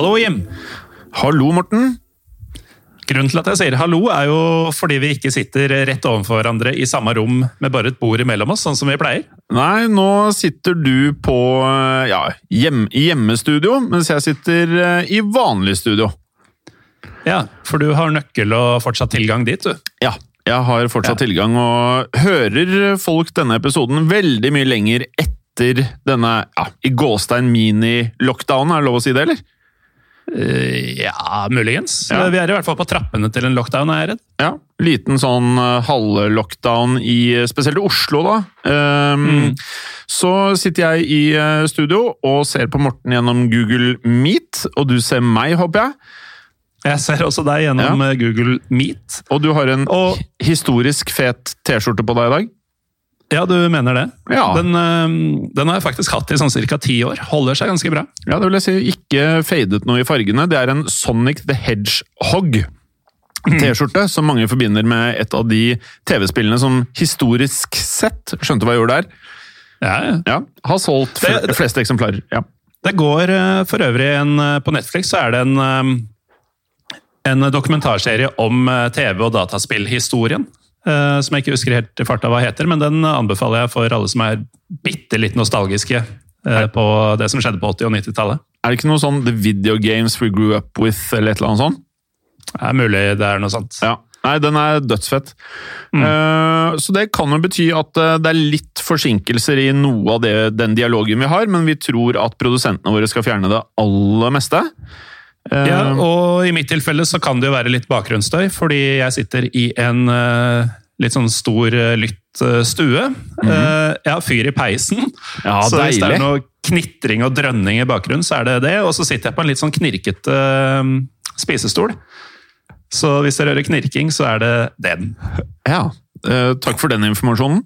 Hallo, Jim. Hallo, Morten. Grunnen til at jeg sier hallo, er jo fordi vi ikke sitter rett overfor hverandre i samme rom med bare et bord imellom oss, sånn som vi pleier. Nei, nå sitter du på ja, hjem, i hjemmestudio, mens jeg sitter eh, i vanlig studio. Ja, for du har nøkkel og fortsatt tilgang dit, du. Ja, jeg har fortsatt Ja. tilgang, og hører folk denne episoden veldig mye lenger etter denne ja, i gåstein mini-lockdown, er det lov å si det, eller? Eh, Ja, muligens. Ja. Vi er i hvert fall på trappene til en lockdown, er jeg redd. Ja, liten sånn uh, halvlockdown i spesielt i Oslo, da. Um, Mm. Så sitter jeg i studio og ser på Morten gjennom Google Meet, og du ser meg, håper jeg. Jeg ser også deg gjennom ja. Google Meet. Og du har en Og- historisk fet T-skjorte på deg i dag. Ja, du mener det? Ja. Den, eh, den har jeg faktisk hatt i sånn ca. ti år. Holder seg ganske bra. Ja, det vil jeg si. Ikke fadet noe i fargene. Det er en Sonic the Hedgehog. T-skjorte som mange forbinder med et av de TV-spillene som historisk sett Skjønte hva jeg gjorde der? Ja, ja. Ja, Har solgt Det- det- fleste eksemplarer. Ja. Det går eh, for øvrig en eh, På Netflix så er det en, eh, en dokumentarserie om eh, TV- og dataspillhistorien. Eh, Som jeg ikke husker helt i farta hva heter, men den anbefaler jeg for alle som er bitte litt nostalgiske eh, på det som skjedde på 80- og 90-tallet. Er det ikke noe sånn The Video Games We Grew Up With, eller et eller annet sånt? Det er mulig det er noe sånt. Ja. Nei, den er dødsfett. Eh, så det kan jo bety at det er litt forsinkelser i noe av det, den dialogen vi har, men vi tror at produsentene våre skal fjerne det aller meste. Ja, og i mitt tilfelle så kan det jo være litt bakgrunnsstøy, fordi jeg sitter i en eh, litt sånn stor, lytt eh, Mm Eh, jeg har fyr i peisen, Ja, så hvis det er noe knitring og drønning i bakgrunnen, så er det det. Og så sitter jeg på en litt sånn knirkete eh, spisestol. Så hvis dere hører knirking, så er det den. Ja, eh, takk for den informasjonen.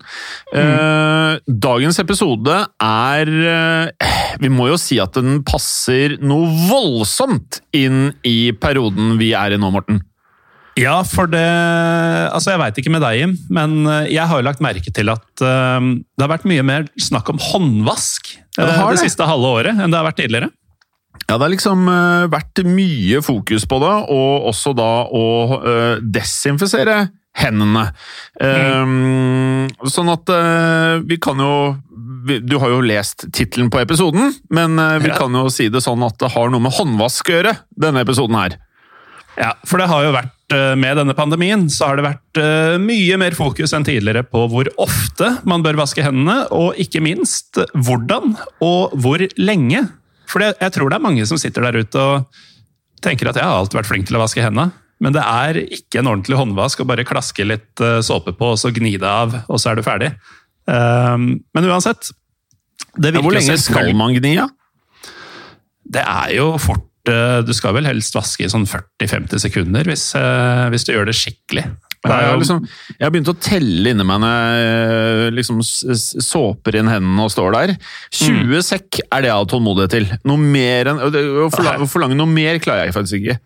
Eh, dagens episode er eh, Vi må jo si at den passer noe voldsomt inn i perioden vi er i nå, Morten. Ja, for det Altså, jeg veit ikke med deg, Jim, men jeg har jo lagt merke til at det har vært mye mer snakk om håndvask Ja, det har det siste halve året enn det har vært tidligere. Ja, det har liksom vært mye fokus på det, og også da å desinfisere hendene. Eh, sånn at uh, vi kan jo vi, Du har jo lest tittelen på episoden, men uh, vi Ja. kan jo si det sånn at det har noe med håndvask å gjøre, denne episoden her. Ja, for det har jo vært, eh, med denne pandemien, så har det vært mye mer fokus enn tidligere på hvor ofte man bør vaske hendene, og ikke minst hvordan og hvor lenge. For jeg tror det er mange som sitter der ute og tenker at jeg har alltid vært flink til å vaske hendene. Men det er ikke en ordentlig håndvask å bare klaske litt eh, såpe på, og så gni det av, og så er du ferdig. Um, men uansett det Ja, hvor lenge skal man gni, av? det er jo fort eh, Du skal vel helst vaske i sånn 40-50 sekunder hvis, eh, hvis du gjør det skikkelig. Jeg har, liksom, jeg har begynt å telle inni meg når jeg liksom såper inn hendene og står der. 20 sekk er det jeg har tålmodighet til. Noe mer enn, å forlange noe mer klarer jeg faktisk ikke.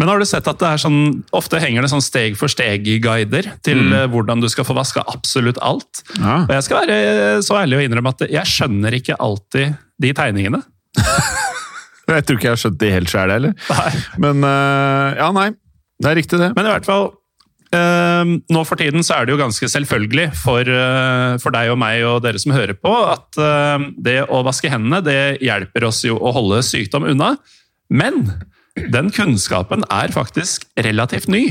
Men har du sett at det er sånn, ofte henger det sånn steg for steg-guider til mm. hvordan du skal få vaska absolutt alt? Ja. Og jeg skal være så ærlig å innrømme at jeg skjønner ikke alltid de tegningene. Jeg tror ikke jeg har skjønt det helt sjæl, heller. Nei. Men uh, ja, nei. Det er riktig, det. Men i hvert fall, eh, nå for tiden så er det jo ganske selvfølgelig for, eh, for deg og meg og dere som hører på, at eh, det å vaske hendene det hjelper oss jo å holde sykdom unna. Men den kunnskapen er faktisk relativt ny.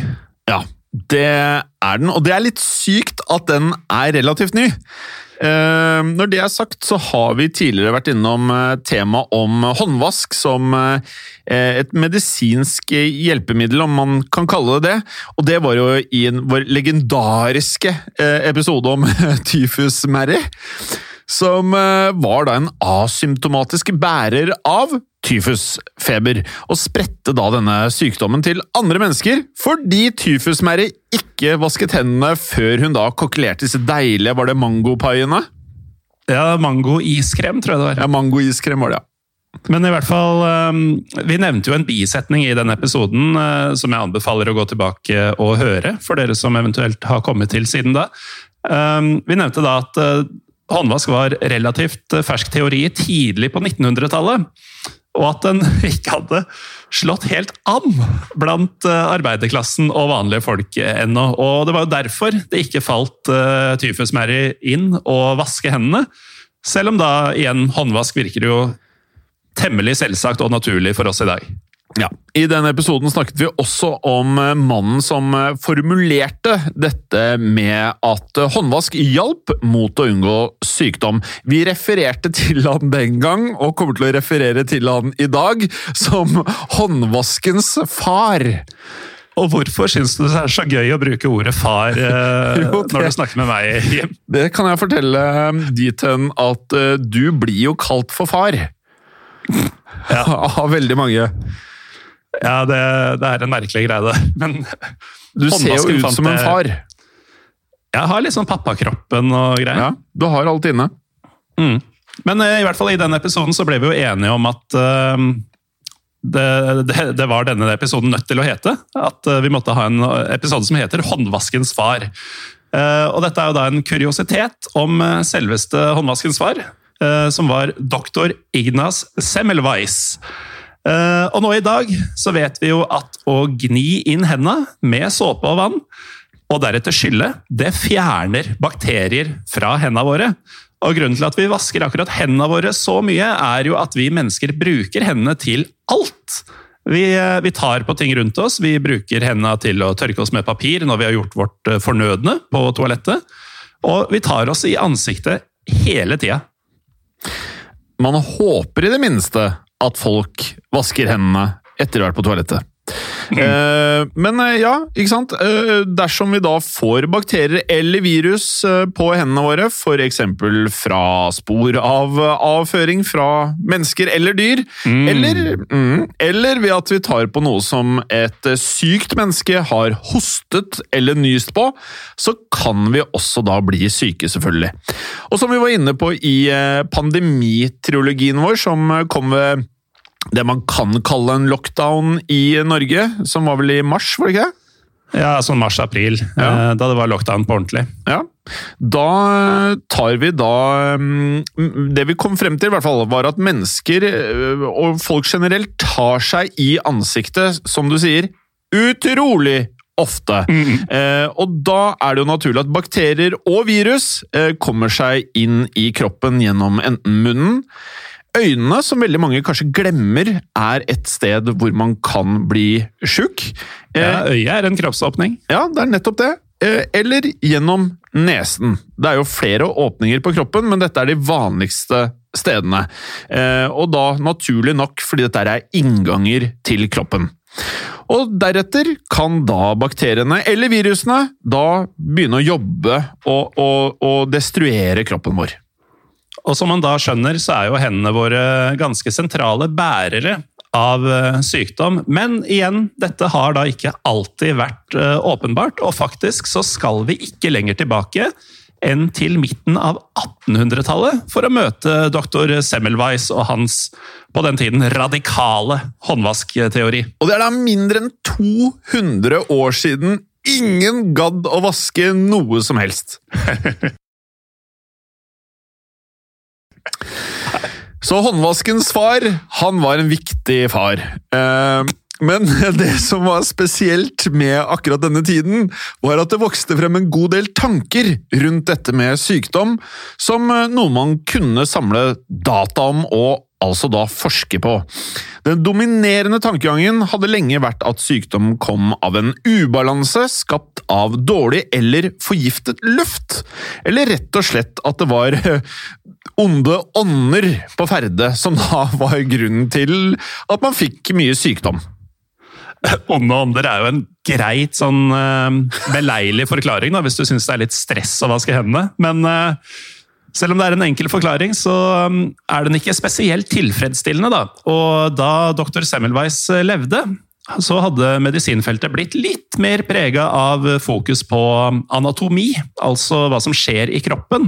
Ja, det er den. Og det er litt sykt at den er relativt ny. Eh, når det er sagt, så har vi tidligere vært innom temaet tema om håndvask som eh, et medisinsk hjelpemiddel, om man kan kalle det det. Og det var jo i vår legendariske eh, episode om tyfus-Mary. Som eh, var da en asymptomatisk bærer av tyfusfeber, og spredte da denne sykdommen til andre mennesker fordi tyfus-Mary ikke vasket hendene før hun da kokkelerte disse deilige var det mangopaiene. Ja, Mango-iskrem, tror jeg det var. Ja, mangoiskrem var det, ja. Men i hvert fall, eh, vi nevnte jo en bisetning i denne episoden eh, som jeg anbefaler å gå tilbake og høre, for dere som eventuelt har kommet til siden da. Eh, Vi nevnte da at eh, håndvask var relativt fersk teori tidlig på 1900-tallet, og at den ikke hadde slått helt an blant eh, arbeiderklassen og vanlige folk ennå. Og det var jo derfor det ikke falt uh, tyfus-Mary inn å vaske hendene. Selv om da igjen håndvask virker jo temmelig selvsagt og naturlig for oss i dag. Ja. I denne episoden snakket vi også om eh, mannen som eh, formulerte dette med at eh, håndvask hjalp mot å unngå sykdom. Vi refererte til han den gang, og kommer til å referere til han i dag, som håndvaskens far. Og hvorfor syns du det er så gøy å bruke ordet far eh, Jo, det- når du snakker med meg, Jim? Det kan jeg fortelle dit hen at eh, du blir jo kalt for far. Ja. Av veldig mange. Ja, det, det er en merkelig greie, det. Men Du ser jo ut som en far. jeg har litt sånn pappakroppen og greier. Ja, du har alt inne. Mm. Men eh, i hvert fall i den episoden så ble vi jo enige om at uh, det, det, det var denne episoden nødt til å hete. At eh, vi måtte ha en episode som heter 'Håndvaskens far'. Uh, og dette er jo da en kuriositet om selveste håndvaskens far, uh, som var doktor Ignas Semmelweis. Eh, og nå i dag så vet vi jo at å gni inn hendene med såpe og vann, og deretter skylle, det fjerner bakterier fra hendene våre. Og Grunnen til at vi vasker akkurat hendene våre så mye, er jo at vi mennesker bruker hendene til alt. Vi, eh, vi tar på ting rundt oss, vi bruker hendene til å tørke oss med papir når vi har gjort vårt eh, fornødne på toalettet, og vi tar oss i ansiktet hele tida. Man håper i det minste at folk vasker hendene etter å ha vært på toalettet. Mm. men eh, ja, ikke sant? Eh, dersom vi da får bakterier eller virus på hendene våre, f.eks. fra spor av avføring fra mennesker eller dyr, eller, mm, eller ved at vi tar på noe som et sykt menneske har hostet eller nyst på, så kan vi også da bli syke, selvfølgelig. Og som vi var inne på i pandemitriologien vår, som kom ved det man kan kalle en lockdown i Norge, som var vel i mars, var det ikke det? Ja, sånn mars-april, Ja. eh, da det var lockdown på ordentlig. Ja. Da tar vi da mm, Det vi kom frem til, i hvert fall, var at mennesker øh, og folk generelt tar seg i ansiktet, som du sier, utrolig ofte. Eh, og da er det jo naturlig at bakterier og virus eh, kommer seg inn i kroppen gjennom enten munnen, Øynene, som veldig mange kanskje glemmer, er et sted hvor man kan bli sjuk. Eh, Ja, øyet er en kroppsåpning. ja, det er nettopp det. Eh, Eller gjennom nesen. Det er jo flere åpninger på kroppen, men dette er de vanligste stedene. Eh, Og da naturlig nok fordi dette er innganger til kroppen. Og deretter kan da bakteriene eller virusene da begynne å jobbe og, og, og destruere kroppen vår. Og som man da skjønner, så er jo hendene våre ganske sentrale bærere av eh, sykdom. Men igjen, dette har da ikke alltid vært eh, åpenbart, og faktisk så skal vi ikke lenger tilbake enn til midten av 1800-tallet for å møte doktor Semmelweis og hans på den tiden radikale håndvaskteori. Og det er da mindre enn 200 år siden ingen gadd å vaske noe som helst. Så håndvaskens far, han var en viktig far. Eh, men det som var spesielt med akkurat denne tiden, var at det vokste frem en god del tanker rundt dette med sykdom, som eh, noe man kunne samle data om og altså da forske på. Den dominerende tankegangen hadde lenge vært at sykdom kom av en ubalanse skapt av dårlig eller forgiftet luft, eller rett og slett at det var onde ånder på ferde som da var grunnen til at man fikk mye sykdom. Onde ånder er jo en greit sånn uh, beleilig forklaring, da, hvis du syns det er litt stress å vaske hendene. Men uh, selv om det er en enkel forklaring, så um, er den ikke spesielt tilfredsstillende. Da. Og da dr. Semmelweis eh, levde, så hadde medisinfeltet blitt litt mer prega av fokus på anatomi, altså hva som skjer i kroppen,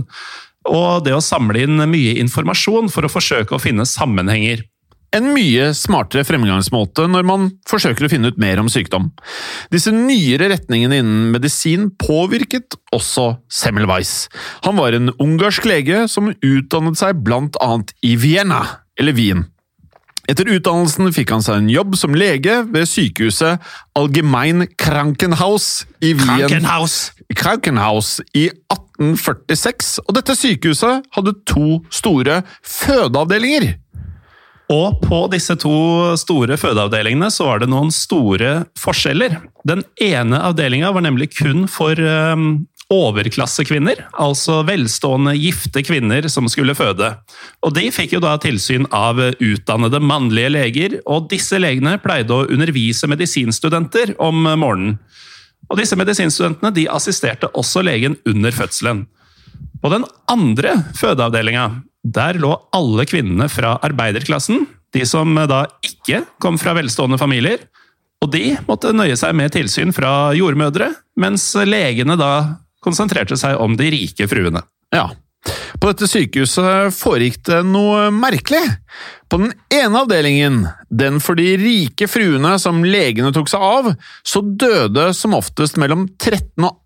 og det å samle inn mye informasjon for å forsøke å finne sammenhenger en mye smartere fremgangsmåte når man forsøker å finne ut mer om sykdom. Disse nyere retningene innen medisin påvirket også Semmelweis. Han var en ungarsk lege som utdannet seg blant annet i Vienna, eller Wien. Etter utdannelsen fikk han seg en jobb som lege ved sykehuset Allgemein Krankenhaus i Wien. Krankenhaus. Krankenhaus i 1846, og dette sykehuset hadde to store fødeavdelinger. Og på disse to store fødeavdelingene så var det noen store forskjeller. Den ene avdelinga var nemlig kun for um, overklassekvinner, altså velstående, gifte kvinner som skulle føde. Og De fikk jo da tilsyn av utdannede mannlige leger, og disse legene pleide å undervise medisinstudenter om morgenen. Og Disse medisinstudentene de assisterte også legen under fødselen. På den andre fødeavdelinga der lå alle kvinnene fra arbeiderklassen, de som da ikke kom fra velstående familier. Og de måtte nøye seg med tilsyn fra jordmødre, mens legene da konsentrerte seg om de rike fruene. Ja, på dette sykehuset foregikk det noe merkelig. På den ene avdelingen, den for de rike fruene som legene tok seg av, så døde som oftest mellom 13 og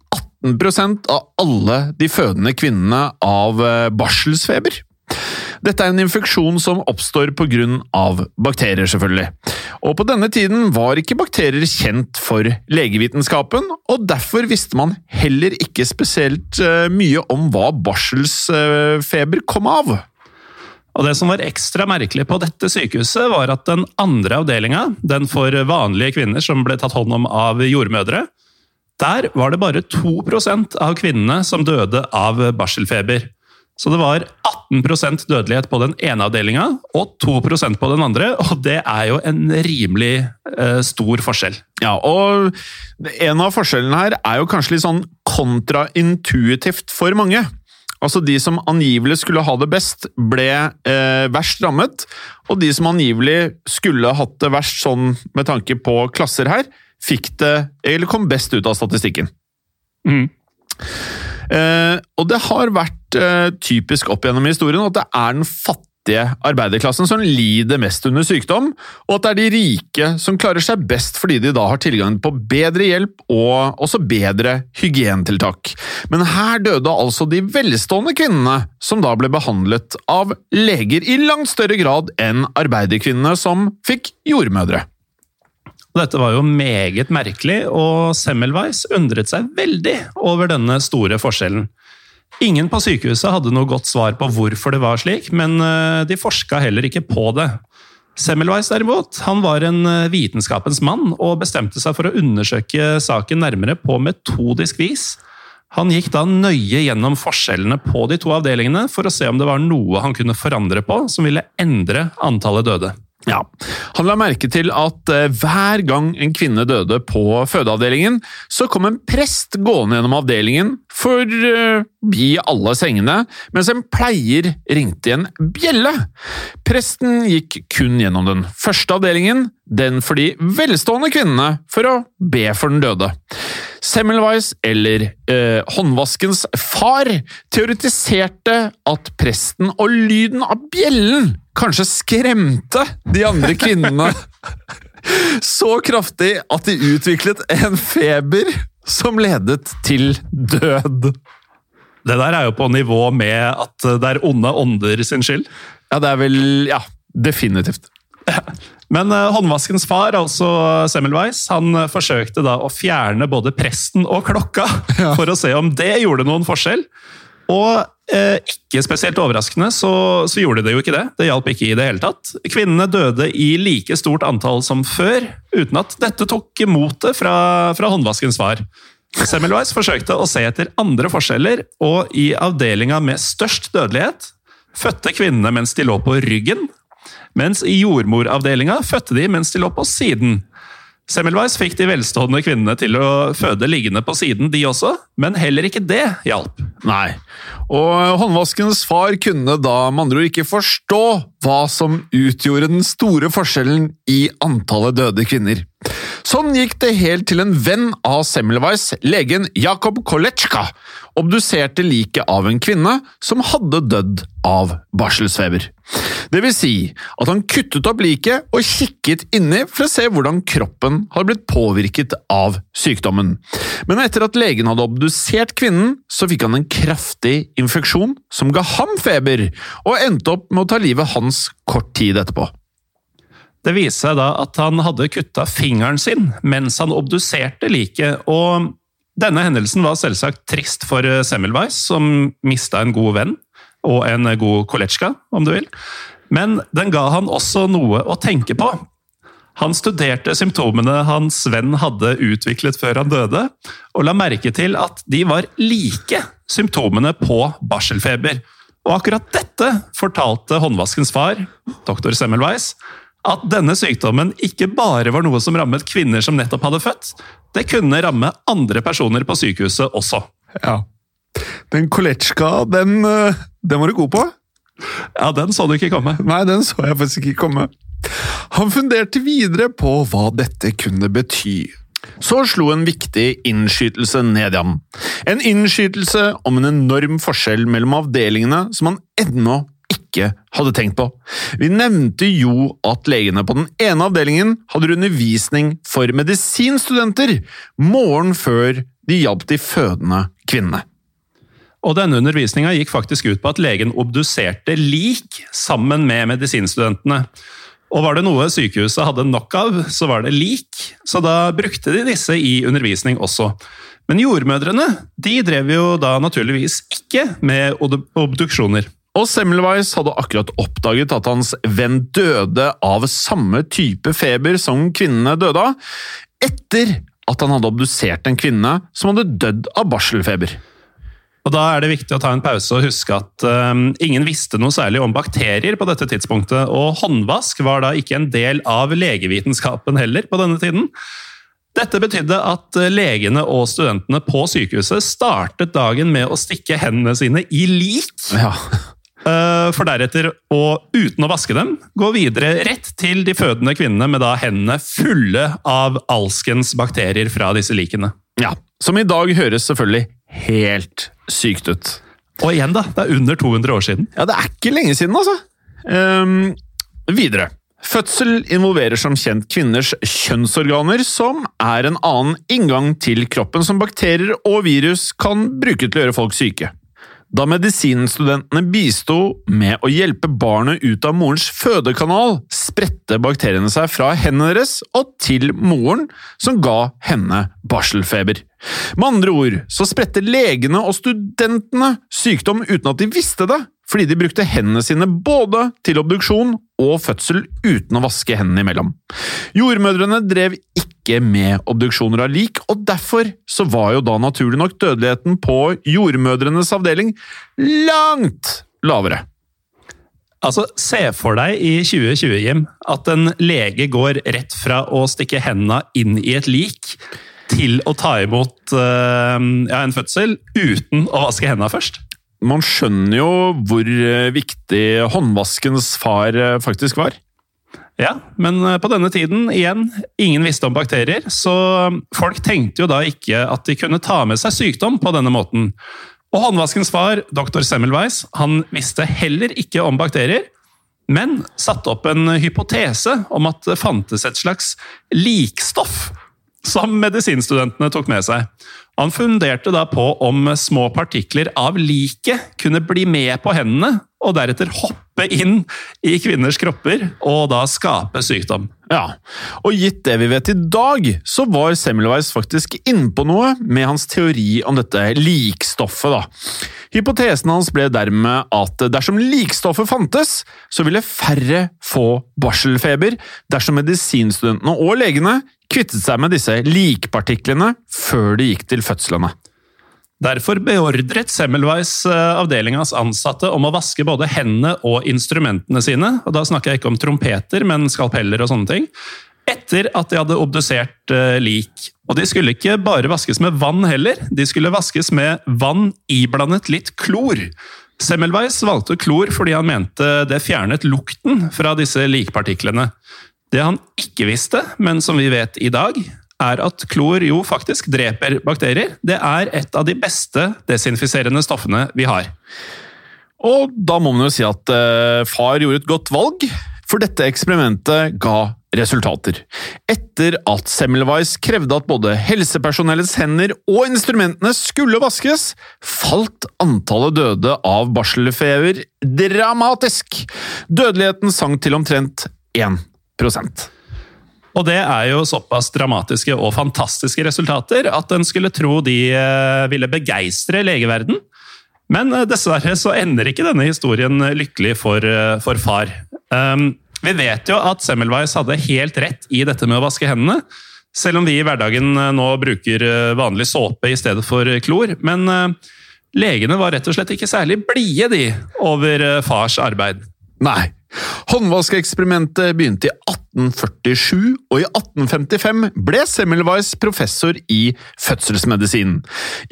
18% av alle de fødende kvinnene av eh, barselsfeber. Dette er en infeksjon som oppstår pga. bakterier, selvfølgelig. Og på denne tiden var ikke bakterier kjent for legevitenskapen, og derfor visste man heller ikke spesielt eh, mye om hva barselsfeber kom av. Og Det som var ekstra merkelig på dette sykehuset, var at den andre avdelinga, den for vanlige kvinner som ble tatt hånd om av jordmødre, der var det bare 2% av kvinnene som døde av barselfeber. Så det var 18% dødelighet på den ene avdelinga og 2% på den andre, og det er jo en rimelig eh, stor forskjell. Ja, og en av forskjellene her er jo kanskje litt sånn kontraintuitivt for mange. Altså De som angivelig skulle ha det best, ble eh, verst rammet. Og de som angivelig skulle hatt det verst sånn med tanke på klasser her, fikk det, eller kom best ut av statistikken. Mm. Eh, og det har vært eh, typisk opp gjennom historien at det er den fattige arbeiderklassen som lider mest under sykdom, og at det er de rike som klarer seg best fordi de da har tilgang på bedre hjelp og også bedre hygienetiltak. Men her døde altså de velstående kvinnene, som da ble behandlet av leger i langt større grad enn arbeiderkvinnene som fikk jordmødre. Dette var jo meget merkelig, og Semmelweis undret seg veldig over denne store forskjellen. Ingen på sykehuset hadde noe godt svar på hvorfor det var slik, men eh, de forska heller ikke på det. Semmelweis derimot, han var en eh, vitenskapens mann og bestemte seg for å undersøke saken nærmere på metodisk vis. Han gikk da nøye gjennom forskjellene på de to avdelingene for å se om det var noe han kunne forandre på som ville endre antallet døde. Ja, Han la merke til at eh, hver gang en kvinne døde på fødeavdelingen, så kom en prest gående gjennom avdelingen forbi alle sengene, mens en pleier ringte i en bjelle. Presten gikk kun gjennom den første avdelingen, den for de velstående kvinnene, for å be for den døde. Semmelweis, eller eh, håndvaskens far, teoretiserte at presten og lyden av bjellen kanskje skremte de andre kvinnene så kraftig at de utviklet en feber som ledet til død. Det der er jo på nivå med at det er onde ånder sin skyld. Ja, det er vel Ja, definitivt. Men uh, håndvaskens far, altså Semmelweis, han uh, forsøkte da å fjerne både presten og klokka ja. for å se om det gjorde noen forskjell. Og eh, ikke spesielt overraskende så, så, gjorde det jo ikke det. Det hjalp ikke i det hele tatt. Kvinnene døde i like stort antall som før, uten at dette tok motet fra, fra håndvaskens far. Semmelweis forsøkte å se etter andre forskjeller, og i avdelinga med størst dødelighet fødte kvinnene mens de lå på ryggen, mens i jordmoravdelinga fødte de mens de lå på siden. Semmelweis fikk de velstående kvinnene til å føde liggende på siden, de også, men heller ikke det hjalp. Nei, og håndvaskens far kunne da med andre ord ikke forstå hva som utgjorde den store forskjellen i antallet døde kvinner. Sånn gikk det helt til en venn av Semmelweis, legen Jakob Koletsjka, obduserte liket av en kvinne som hadde dødd av barselsfeber. Det vil si at han kuttet opp liket og kikket inni for å se hvordan kroppen hadde blitt påvirket av sykdommen. Men etter at legen hadde obdusert kvinnen, så fikk han en kraftig infeksjon som ga ham feber, og endte opp med å ta livet hans kort tid etterpå. Det viser seg da at han hadde kutta fingeren sin mens han obduserte liket, og denne hendelsen var selvsagt trist for Semmelweis, som mista en god venn og en god koletsjka, om du vil. Men den ga han også noe å tenke på. Han studerte symptomene hans venn hadde utviklet før han døde, og la merke til at de var like symptomene på barselfeber. Og akkurat dette fortalte håndvaskens far, doktor Semmelweis, at denne sykdommen ikke bare var noe som rammet kvinner som nettopp hadde født, det kunne ramme andre personer på sykehuset også. Ja. Den koletsjka, den, eh, den var du god på? Ja, den så du ikke komme. Nei, den så jeg faktisk ikke komme. Han funderte videre på hva dette kunne bety. Så slo en viktig innskytelse ned i ham. En innskytelse om en enorm forskjell mellom avdelingene som han ennå ikke hadde tenkt på. Vi nevnte jo at legene på den ene avdelingen hadde undervisning for medisinstudenter morgen før de hjalp de fødende kvinnene. Og denne undervisninga gikk faktisk ut på at legen obduserte lik sammen med medisinstudentene. Og var det noe sykehuset hadde nok av, så var det lik, så da brukte de disse i undervisning også. Men jordmødrene de drev jo da naturligvis ikke med obduksjoner. Og Semmelweis hadde akkurat oppdaget at hans venn døde av samme type feber som kvinnene døde av, etter at han hadde obdusert en kvinne som hadde dødd av barselfeber. Og Da er det viktig å ta en pause og huske at um, ingen visste noe særlig om bakterier på dette tidspunktet, og håndvask var da ikke en del av legevitenskapen heller på denne tiden. Dette betydde at legene og studentene på sykehuset startet dagen med å stikke hendene sine i lik. Ja. Eh, for deretter og uten å vaske dem, gå videre rett til de fødende kvinnene med da hendene fulle av alskens bakterier fra disse likene. Ja, Som i dag høres selvfølgelig helt sykt ut. Og igjen, da. Det er under 200 år siden. Ja, det er ikke lenge siden, altså. Um, videre. Fødsel involverer som kjent kvinners kjønnsorganer, som er en annen inngang til kroppen som bakterier og virus kan bruke til å gjøre folk syke. Da medisinstudentene bisto med å hjelpe barnet ut av morens fødekanal, spredte bakteriene seg fra hendene deres og til moren, som ga henne barselfeber. Med andre ord så spredte legene og studentene sykdom uten at de visste det, fordi de brukte hendene sine både til obduksjon og fødsel uten å vaske hendene imellom. Jordmødrene drev ikke med obduksjoner av lik, og derfor så var jo da naturlig nok dødeligheten på jordmødrenes avdeling langt lavere. Altså, Se for deg i 2020, Jim, at en lege går rett fra å stikke hendene inn i et lik til å ta imot uh, ja, en fødsel uten å vaske hendene først. Man skjønner jo hvor eh, viktig håndvaskens far faktisk var. Ja, men på denne tiden, igjen, ingen visste om bakterier, så folk tenkte jo da ikke at de kunne ta med seg sykdom på denne måten. Og håndvaskens far, dr. Semmelweis, han visste heller ikke om bakterier, men satte opp en hypotese om at det fantes et slags likstoff som medisinstudentene tok med seg. Han funderte da på om små partikler av liket kunne bli med på hendene, og deretter hoppe inn i kvinners kropper og da skape sykdom. Ja, og gitt det vi vet i dag, så var Semmelweis faktisk inne på noe med hans teori om dette likstoffet, da. Hypotesen hans ble dermed at dersom likstoffet fantes, så ville færre få barselfeber dersom medisinstudentene og legene kvittet seg med disse likpartiklene før de gikk til fødslene. Derfor beordret Semmelweis eh, avdelingas ansatte om å vaske både hendene og instrumentene sine, og da snakker jeg ikke om trompeter, men skalpeller og sånne ting, etter at de hadde obdusert eh, lik. Og de skulle ikke bare vaskes med vann heller, de skulle vaskes med vann iblandet litt klor. Semmelweis valgte klor fordi han mente det fjernet lukten fra disse likpartiklene. Det han ikke visste, men som vi vet i dag, er at klor jo faktisk dreper bakterier. Det er et av de beste desinfiserende stoffene vi har. Og da må man jo si at uh, far gjorde et godt valg, for dette eksperimentet ga resultater. Etter at Semmelweis krevde at både helsepersonellets hender og instrumentene skulle vaskes, falt antallet døde av barselfeber dramatisk. Dødeligheten sank til omtrent 1 og det er jo såpass dramatiske og fantastiske resultater at en skulle tro de eh, ville begeistre legeverden. Men eh, dessverre så ender ikke denne historien lykkelig for, eh, for far. Um, vi vet jo at Semmelweis hadde helt rett i dette med å vaske hendene. Selv om vi i hverdagen nå bruker vanlig såpe i stedet for klor. Men legene var rett og slett ikke særlig blide, de, over fars arbeid. Nei. Håndvaskeeksperimentet begynte i 1847, og i 1855 ble Semmelweis professor i fødselsmedisin.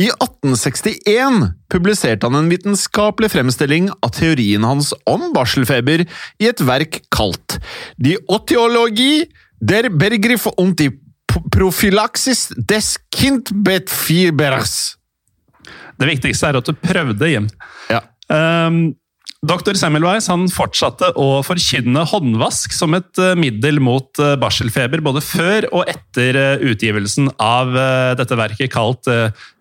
I 1861 publiserte han en vitenskapelig fremstilling av teorien hans om barselfeber i et verk kalt De otiologi der Bergriff und die Prophylaxis des Kindbettfiebers. Det viktigste er at du prøvde, Jim. Ja. Um, Dr. Semmelweis han fortsatte å forkynne håndvask som et eh, middel mot eh, barselfeber, både før og etter eh, utgivelsen av dette verket kalt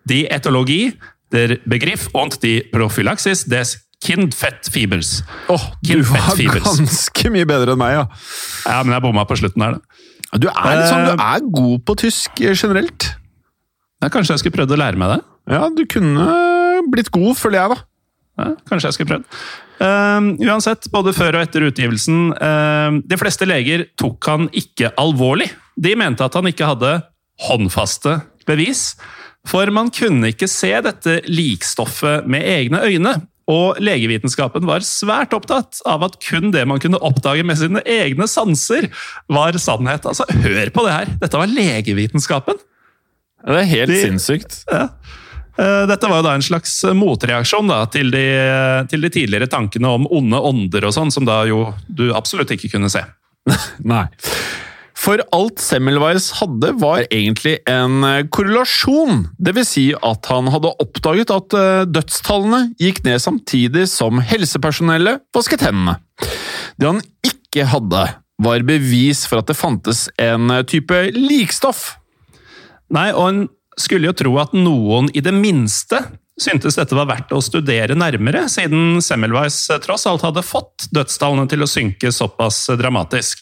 Die etologi, der Begriff und die Prophylaxis des Kindfettfibers. Åh, oh, du var ganske mye bedre enn meg, ja. Ja, Men jeg bomma på slutten her, da. Du er, sånn, du er god på tysk generelt. Ja, kanskje jeg skulle prøvd å lære meg det? Ja, du kunne blitt god, føler jeg, da. Ja, kanskje jeg skulle prøvd. Uh, uansett, både før og etter utgivelsen uh, De fleste leger tok han ikke alvorlig. De mente at han ikke hadde håndfaste bevis. For man kunne ikke se dette likstoffet med egne øyne. Og legevitenskapen var svært opptatt av at kun det man kunne oppdage med sine egne sanser, var sannhet. Altså, hør på det her! Dette var legevitenskapen! Det er helt De, sinnssykt. Ja. Eh, dette var jo da en slags motreaksjon da, til, de, til de tidligere tankene om onde ånder og sånn, som da jo du absolutt ikke kunne se. Nei. For alt Semmelweis hadde, var egentlig en korrelasjon. Dvs. Si at han hadde oppdaget at eh, dødstallene gikk ned samtidig som helsepersonellet vasket hendene. Det han ikke hadde, var bevis for at det fantes en type likstoff. Nei, og en skulle jo tro at noen i det minste syntes dette var verdt å studere nærmere, siden Semmelweis tross alt hadde fått dødstallene til å synke såpass dramatisk.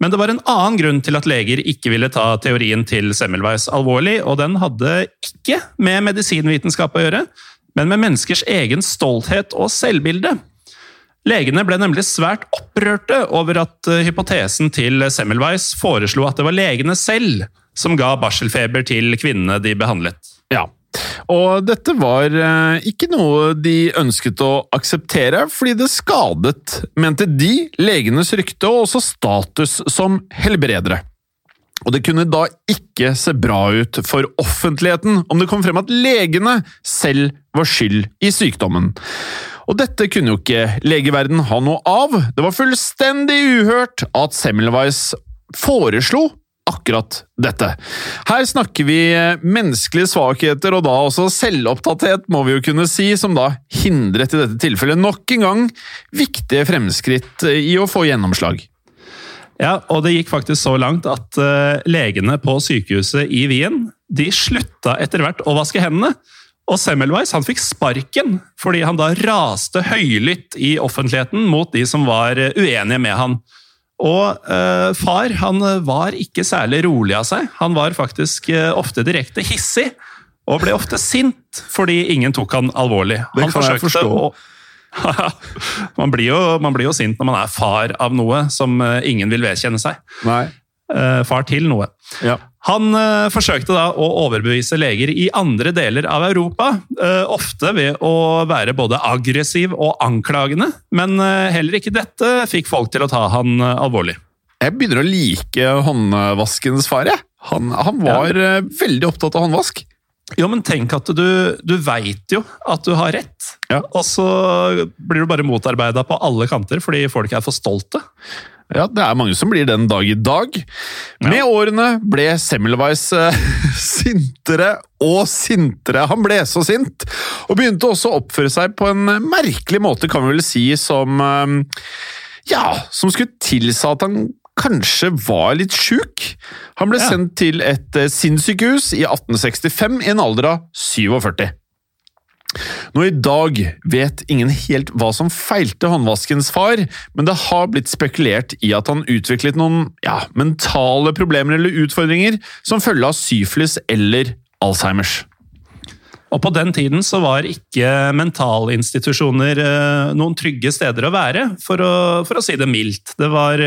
Men det var en annen grunn til at leger ikke ville ta teorien til Semmelweis alvorlig, og den hadde ikke med medisinvitenskap å gjøre, men med menneskers egen stolthet og selvbilde. Legene ble nemlig svært opprørte over at hypotesen til Semmelweis foreslo at det var legene selv som ga barselfeber til kvinnene de behandlet. Ja, Og dette var eh, ikke noe de ønsket å akseptere, fordi det skadet, mente de, legenes rykte og også status som helbredere. Og det kunne da ikke se bra ut for offentligheten om det kom frem at legene selv var skyld i sykdommen. Og dette kunne jo ikke legeverden ha noe av. Det var fullstendig uhørt at Semmelweis foreslo akkurat dette. Her snakker vi menneskelige svakheter, og da også selvopptatthet, må vi jo kunne si, som da hindret i dette tilfellet nok en gang viktige fremskritt i å få gjennomslag. Ja, og det gikk faktisk så langt at uh, legene på sykehuset i Wien de slutta etter hvert å vaske hendene. Og Semmelweis han fikk sparken fordi han da raste høylytt i offentligheten mot de som var eh, uenige med han. Og uh, far han var ikke særlig rolig av seg. Han var faktisk uh, ofte direkte hissig. Og ble ofte sint fordi ingen tok han alvorlig. Det han kan jeg forstå. Å, man, blir jo, man blir jo sint når man er far av noe som eh, ingen vil vedkjenne seg. Nei. Eh, far til noe. Ja. Han eh, forsøkte da å overbevise leger i andre deler av Europa, eh, ofte ved å være både aggressiv og anklagende, men heller ikke dette fikk folk til å ta han alvorlig. Jeg begynner å like håndvaskens far, jeg. Han, han var eh, veldig opptatt av håndvask. Jo, men tenk at du, du veit jo at du har rett, Ja. og så blir du bare motarbeida på alle kanter fordi folk er for stolte. Ja, det er mange som blir den dag i dag. Med årene ble Semmelweis eh, sintere og sintere. Han ble så sint, og begynte også å oppføre seg på en merkelig måte, kan vi vel si, som eh, Ja, som skulle tilsa at han kanskje var litt sjuk. Han ble Ja. sendt til et eh, sinnssykehus i 1865 i en alder av 47. Nå i dag vet ingen helt hva som feilte håndvaskens far, men det har blitt spekulert i at han utviklet noen ja, mentale problemer eller utfordringer som følge av syflis eller Alzheimers. Og på den tiden så var ikke mentalinstitusjoner eh, noen trygge steder å være, for å, for å si det mildt. Det var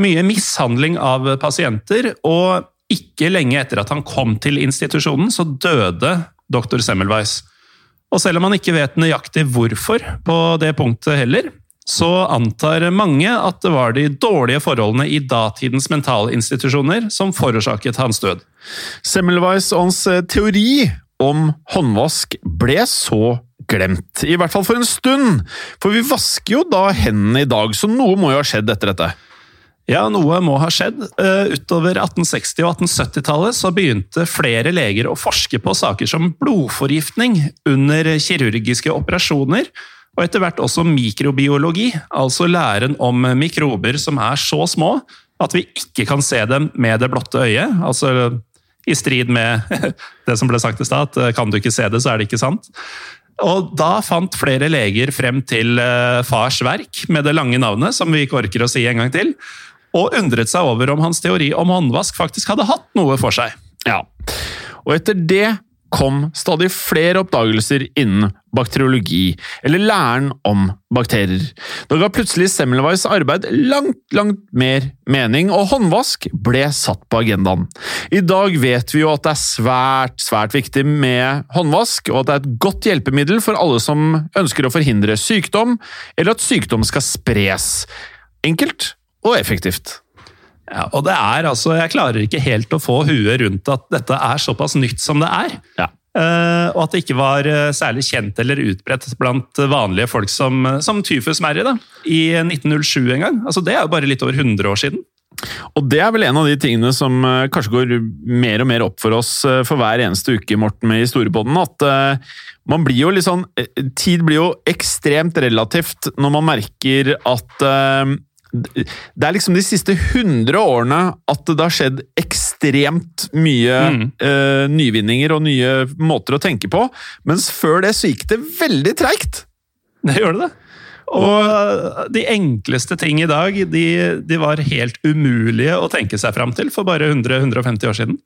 mye mishandling av pasienter, og ikke lenge etter at han kom til institusjonen, så døde dr. Semmelweis. Og selv om man ikke vet nøyaktig hvorfor på det punktet heller, så antar mange at det var de dårlige forholdene i datidens mentalinstitusjoner som forårsaket hans død. Semmelweis og eh, teori om håndvask ble så glemt, i hvert fall for en stund, for vi vasker jo da hendene i dag, så noe må jo ha skjedd etter dette. Ja, noe må ha skjedd. Eh, Utover 1860- og 1870-tallet så begynte flere leger å forske på saker som blodforgiftning under kirurgiske operasjoner, og etter hvert også mikrobiologi, altså læren om mikrober som er så små at vi ikke kan se dem med det blotte øyet. Altså i strid med det som ble sagt i stad, at eh, kan du ikke se det, så er det ikke sant. Og da fant flere leger frem til eh, fars verk med det lange navnet, som vi ikke orker å si en gang til, og undret seg over om hans teori om håndvask faktisk hadde hatt noe for seg. Ja, og etter det kom stadig flere oppdagelser innen bakteriologi, eller læren om bakterier. Da ga plutselig Semmelweis arbeid langt, langt mer mening, og håndvask ble satt på agendaen. I dag vet vi jo at det er svært, svært viktig med håndvask, og at det er et godt hjelpemiddel for alle som ønsker å forhindre sykdom, eller at sykdom skal spres. Enkelt og effektivt. Ja, og det er altså, Jeg klarer ikke helt å få huet rundt at dette er såpass nytt som det er. Ja. Uh, og at det ikke var eh, særlig kjent eller utbredt blant vanlige folk som, som tyfusmerry da, i 1907 en gang. Altså, det er jo bare litt over 100 år siden. Og det er vel en av de tingene som eh, kanskje går mer og mer opp for oss for hver eneste uke, Morten, med Historiepodden, at man blir jo litt sånn Tid blir jo ekstremt relativt når man merker at det er liksom de siste 100 årene at det har skjedd ekstremt mye Mm. uh, nyvinninger og nye måter å tenke på, mens før det så gikk det veldig treigt. Det gjør det. Og de enkleste ting i dag, de, de var helt umulige å tenke seg fram til for bare 100-150 år siden.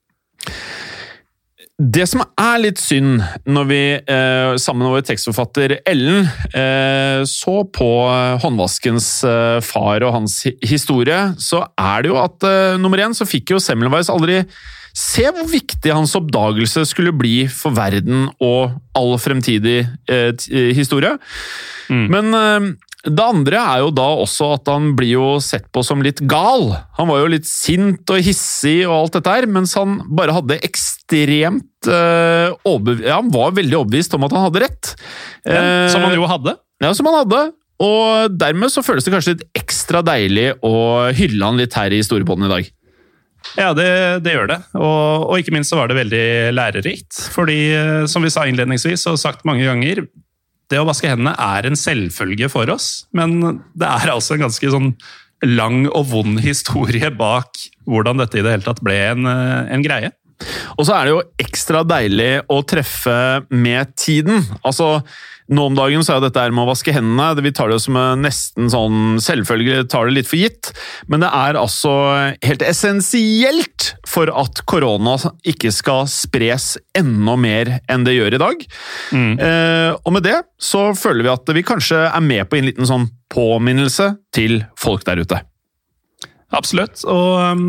Det som er litt synd når vi eh, sammen med vår tekstforfatter Ellen eh, så på håndvaskens eh, far og hans hi historie, så er det jo at nummer én så fikk jo Semmelweis aldri se hvor viktig hans oppdagelse skulle bli for verden og all fremtidig historie. Mm. Men det andre er jo da også at han blir jo sett på som litt gal. Han var jo litt sint og hissig og alt dette her, mens han bare hadde ekstremt øh, Ja, han var veldig overbevist om at han hadde rett. Ja, som han jo hadde. Ja, som han hadde. Og dermed så føles det kanskje litt ekstra deilig å hylle han litt her i Storebåndet i dag. Ja, det, det gjør det. Og, og, ikke minst så var det veldig lærerikt. Fordi, eh, som vi sa innledningsvis og sagt mange ganger, det å vaske hendene er en selvfølge for oss, men det er altså en ganske sånn lang og vond historie bak hvordan dette i det hele tatt ble en, en greie. Og så er det jo ekstra deilig å treffe med tiden. Altså, nå om dagen så er dette med å vaske hendene Vi tar det som nesten sånn selvfølgelig tar det litt for gitt, men det er altså helt essensielt for at korona ikke skal spres enda mer enn det gjør i dag. Mm. Eh, og med det så føler vi at vi kanskje er med på en liten sånn påminnelse til folk der ute. Absolutt. Og um,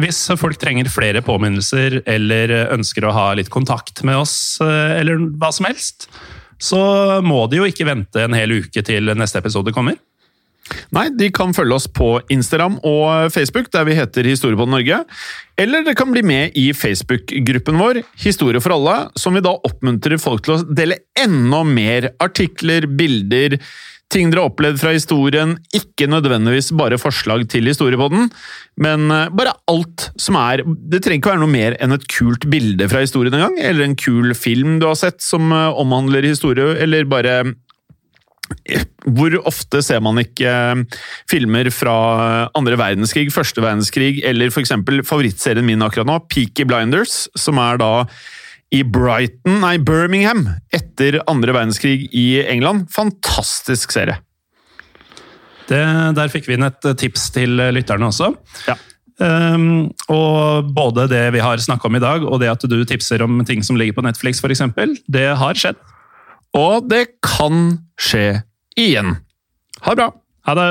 hvis folk trenger flere påminnelser eller ønsker å ha litt kontakt med oss, eh, eller hva som helst, så må de jo ikke vente en hel uke til neste episode kommer. Nei, de kan følge oss på Instagram og Facebook, der vi heter Historie på Norge. Eller det kan bli med i Facebook-gruppen vår, Historie for alle, som vi da oppmuntrer folk til å dele enda mer artikler, bilder, ting dere har opplevd fra historien. Ikke nødvendigvis bare forslag til historiepodden, men eh, bare alt som er Det trenger ikke være noe mer enn et kult bilde fra historien engang, eller en kul film du har sett som eh, omhandler historie, eller bare eh, hvor ofte ser man ikke filmer fra andre verdenskrig, første verdenskrig, eller eksempel favorittserien min akkurat nå, Peaky Blinders, som er da i Brighton, nei, Birmingham etter andre verdenskrig i England. Fantastisk serie. Det, der fikk vi inn et tips til lytterne også. Ja. Um, og både det vi har snakka om i dag, og det at du tipser om ting som ligger på Netflix, f.eks., det har skjedd. Og det kan skje igjen. Ha det bra! Ha det!